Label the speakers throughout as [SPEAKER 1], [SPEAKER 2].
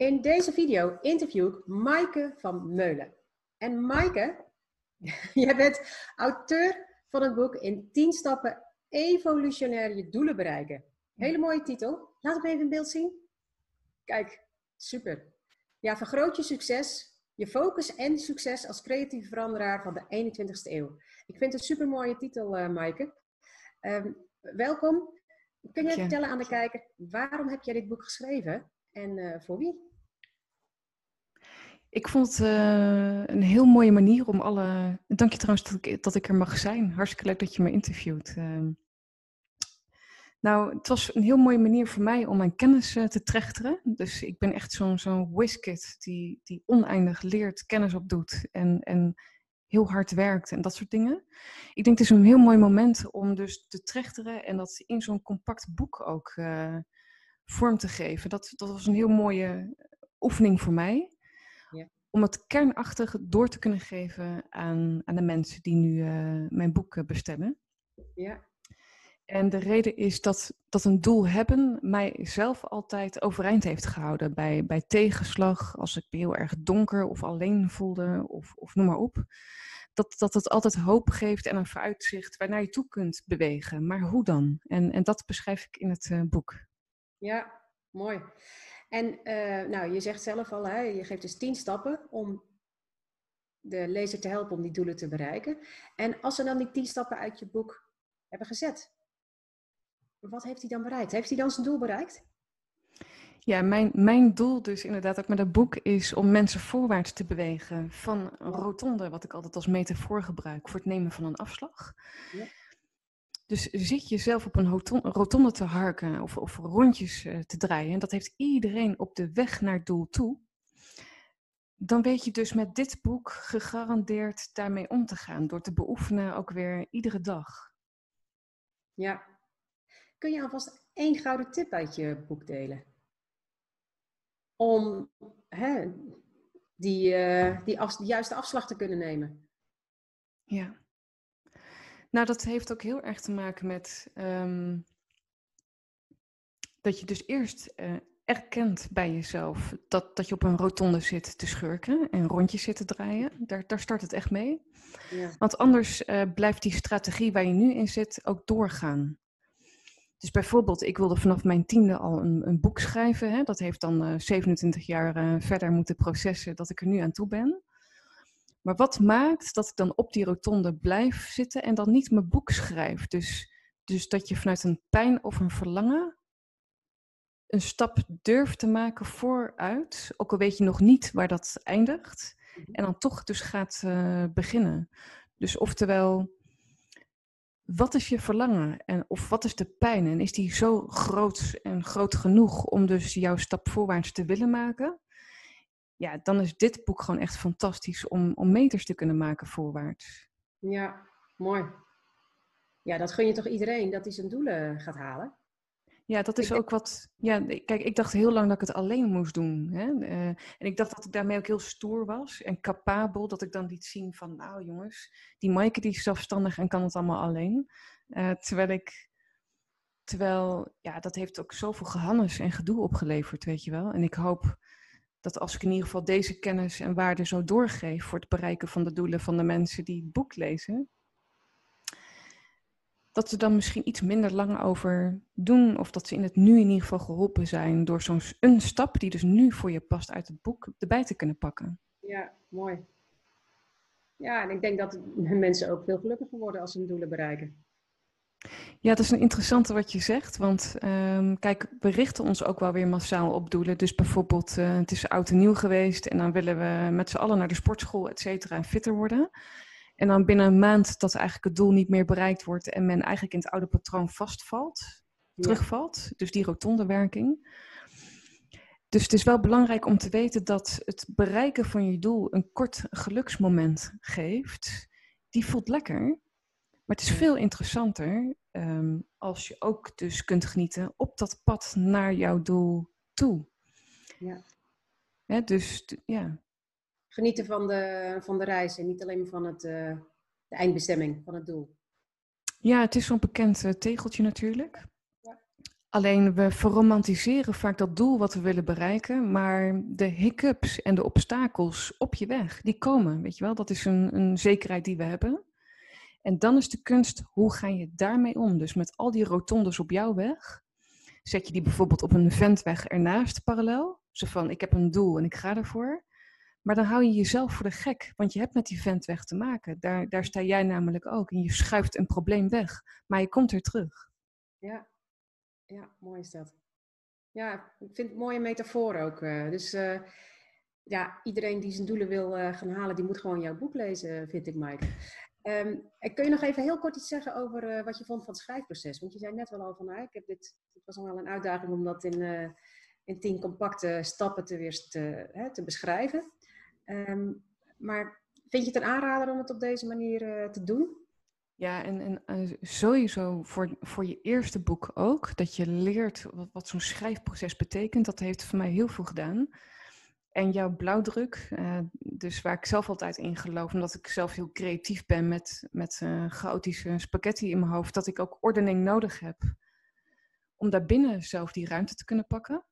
[SPEAKER 1] In deze video interview ik Maaike van Meulen. En Maaike, jij bent auteur van het boek In 10 stappen evolutionair je doelen bereiken. Hele mooie titel. Laat ik even in beeld zien. Kijk, super. Ja, vergroot je succes, je focus en succes als creatieve veranderaar van de 21ste eeuw. Ik vind het een super mooie titel, uh, Maaike. Ehm, welkom. Kun je vertellen aan de kijker, waarom heb jij dit boek geschreven en uh, voor wie?
[SPEAKER 2] Ik vond het uh, een heel mooie manier om alle. Dank je trouwens dat ik, dat ik er mag zijn. Hartstikke leuk dat je me interviewt. Uh, nou, het was een heel mooie manier voor mij om mijn kennis uh, te trechteren. Dus ik ben echt zo'n zo'n whiskit die, die oneindig leert, kennis opdoet en, en heel hard werkt en dat soort dingen. Ik denk het is een heel mooi moment om dus te trechteren en dat in zo'n compact boek ook uh, vorm te geven. Dat, dat was een heel mooie oefening voor mij om het kernachtig door te kunnen geven aan, aan de mensen die nu uh, mijn boek bestellen. Ja. En de reden is dat, dat een doel hebben mij zelf altijd overeind heeft gehouden bij, bij tegenslag, als ik me heel erg donker of alleen voelde of, of noem maar op. Dat, dat het altijd hoop geeft en een vooruitzicht waarnaar je toe kunt bewegen. Maar hoe dan? En, en dat beschrijf ik in het uh, boek.
[SPEAKER 1] Ja, mooi. En uh, nou, je zegt zelf al, hè, je geeft dus tien stappen om de lezer te helpen om die doelen te bereiken. En als ze dan die tien stappen uit je boek hebben gezet, wat heeft hij dan bereikt? Heeft hij dan zijn doel bereikt?
[SPEAKER 2] Ja, mijn, mijn doel dus inderdaad ook met dat boek is om mensen voorwaarts te bewegen van een rotonde, wat ik altijd als metafoor gebruik voor het nemen van een afslag. Ja. Dus zit je zelf op een rotonde te harken of, of rondjes eh, te draaien, en dat heeft iedereen op de weg naar het doel toe, dan weet je dus met dit boek gegarandeerd daarmee om te gaan, door te beoefenen ook weer iedere dag.
[SPEAKER 1] Ja. Kun je alvast één gouden tip uit je boek delen? Om hè, die, uh, die af, de juiste afslag te kunnen nemen.
[SPEAKER 2] Ja. Nou, dat heeft ook heel erg te maken met um, dat je dus eerst uh, erkent bij jezelf dat, dat je op een rotonde zit te schurken en rondjes zit te draaien. Daar, daar start het echt mee. Ja. Want anders uh, blijft die strategie waar je nu in zit ook doorgaan. Dus bijvoorbeeld, ik wilde vanaf mijn tiende al een, een boek schrijven. Hè? Dat heeft dan uh, 27 jaar verder moeten processen dat ik er nu aan toe ben. Maar wat maakt dat ik dan op die rotonde blijf zitten en dan niet mijn boek schrijf? Dus, dus dat je vanuit een pijn of een verlangen een stap durft te maken vooruit, ook al weet je nog niet waar dat eindigt, mhm. en dan toch dus gaat uh, beginnen. Dus oftewel, wat is je verlangen en of wat is de pijn en is die zo groot en groot genoeg om dus jouw stap voorwaarts te willen maken? Ja, dan is dit boek gewoon echt fantastisch om, om meters te kunnen maken voorwaarts.
[SPEAKER 1] Ja, mooi. Ja, dat gun je toch iedereen dat hij zijn doelen gaat halen?
[SPEAKER 2] Ja, dat is ook wat. Ja, kijk, ik dacht heel lang dat ik het alleen moest doen. Hè? Uh, en ik dacht dat ik daarmee ook heel stoer was en capabel. Dat ik dan liet zien van, nou jongens, die Maaike die is zelfstandig en kan het allemaal alleen. Uh, terwijl ik. Terwijl, ja, dat heeft ook zoveel gehannes en gedoe opgeleverd, weet je wel. En ik hoop dat als ik in ieder geval deze kennis en waarden zo doorgeef voor het bereiken van de doelen van de mensen die het boek lezen, dat ze dan misschien iets minder lang over doen of dat ze in het nu in ieder geval geholpen zijn door zo'n stap die dus nu voor je past uit het boek erbij te kunnen pakken.
[SPEAKER 1] Ja, mooi. Ja, en ik denk dat mensen ook veel gelukkiger worden als ze hun doelen bereiken.
[SPEAKER 2] Ja, dat is een interessante wat je zegt. Want um, kijk, we richten ons ook wel weer massaal op doelen. Dus bijvoorbeeld, uh, het is oud en nieuw geweest en dan willen we met z'n allen naar de sportschool, et cetera, en fitter worden. En dan binnen een maand dat eigenlijk het doel niet meer bereikt wordt en men eigenlijk in het oude patroon vastvalt, ja. terugvalt. Dus die rotonde werking. Dus het is wel belangrijk om te weten dat het bereiken van je doel een kort geluksmoment geeft. Die voelt lekker, maar het is veel interessanter um, als je ook dus kunt genieten op dat pad naar jouw doel toe. Ja. dus ja.
[SPEAKER 1] Genieten van de, van de reis en niet alleen van het, uh, de eindbestemming, van het doel.
[SPEAKER 2] Ja, het is zo'n bekend uh, tegeltje natuurlijk. Ja. Alleen we verromantiseren vaak dat doel wat we willen bereiken, maar de hiccups en de obstakels op je weg, die komen, weet je wel. Dat is een, een zekerheid die we hebben. En dan is de kunst, hoe ga je daarmee om? Dus met al die rotondes op jouw weg, zet je die bijvoorbeeld op een ventweg ernaast parallel. Zo van, ik heb een doel en ik ga ervoor. Maar dan hou je jezelf voor de gek, want je hebt met die ventweg te maken. Daar, daar sta jij namelijk ook en je schuift een probleem weg, maar je komt er terug.
[SPEAKER 1] Ja, ja mooi is dat. Ja, ik vind het een mooie metafoor ook. Eh. Dus uh, ja, iedereen die zijn doelen wil uh, gaan halen, die moet gewoon jouw boek lezen, vind ik, Mike. Um, kun je nog even heel kort iets zeggen over uh, wat je vond van het schrijfproces? Want je zei net wel al van, nou, ik heb dit, het was nog wel een uitdaging om dat in, uh, in tien compacte stappen te, weer te, hè, te beschrijven. Um, maar vind je het een aanrader om het op deze manier uh, te doen?
[SPEAKER 2] Ja, en, en sowieso voor, voor je eerste boek ook, dat je leert wat zo'n schrijfproces betekent. Dat heeft voor mij heel veel gedaan. En jouw blauwdruk, uh, dus waar ik zelf altijd in geloof, omdat ik zelf heel creatief ben met, met uh, chaotische spaghetti in mijn hoofd, dat ik ook ordening nodig heb om daarbinnen zelf die ruimte te kunnen pakken.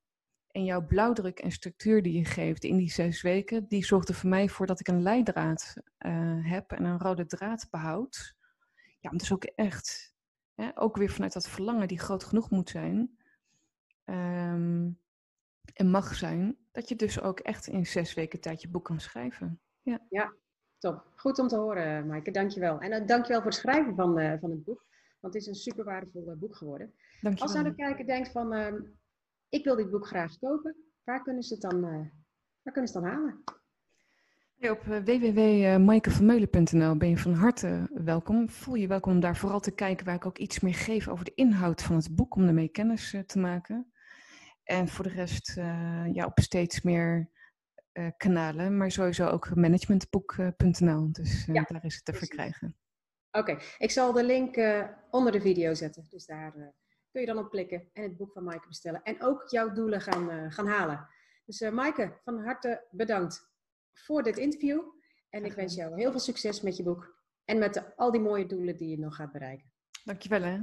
[SPEAKER 2] En jouw blauwdruk en structuur die je geeft in die zes weken, die zorgde voor mij voor dat ik een leidraad uh, heb en een rode draad behoud. Ja, dus ook echt, hè, ook weer vanuit dat verlangen die groot genoeg moet zijn. Um, en mag zijn, dat je dus ook echt in zes weken tijd je boek kan schrijven. Ja,
[SPEAKER 1] ja top. Goed om te horen, Maaike. Dankjewel. En uh, dankjewel voor het schrijven van, uh, van het boek. Want het is een super waardevol uh, boek geworden. Dankjewel. Als nou de kijker denkt van, ehm, ik wil dit boek graag kopen, waar kunnen ze het dan, waar kunnen ze het dan halen?
[SPEAKER 2] Op www.maaikevermeulen.nl ben je van harte welkom. Voel je welkom om daar vooral te kijken waar ik ook iets meer geef over de inhoud van het boek, om ermee kennis te maken. En voor de rest uh, ja, op steeds meer uh, kanalen, maar sowieso ook managementboek.nl. Dus ja, daar is het te verkrijgen.
[SPEAKER 1] Oké, okay. ik zal de link onder de video zetten. Dus daar kun je dan op klikken en het boek van Maaike bestellen. En ook jouw doelen gaan, gaan halen. Dus Maaike, van harte bedankt voor dit interview. En ik wens jou heel veel succes met je boek. En met de, al die mooie doelen die je nog gaat bereiken.
[SPEAKER 2] Dankjewel hè.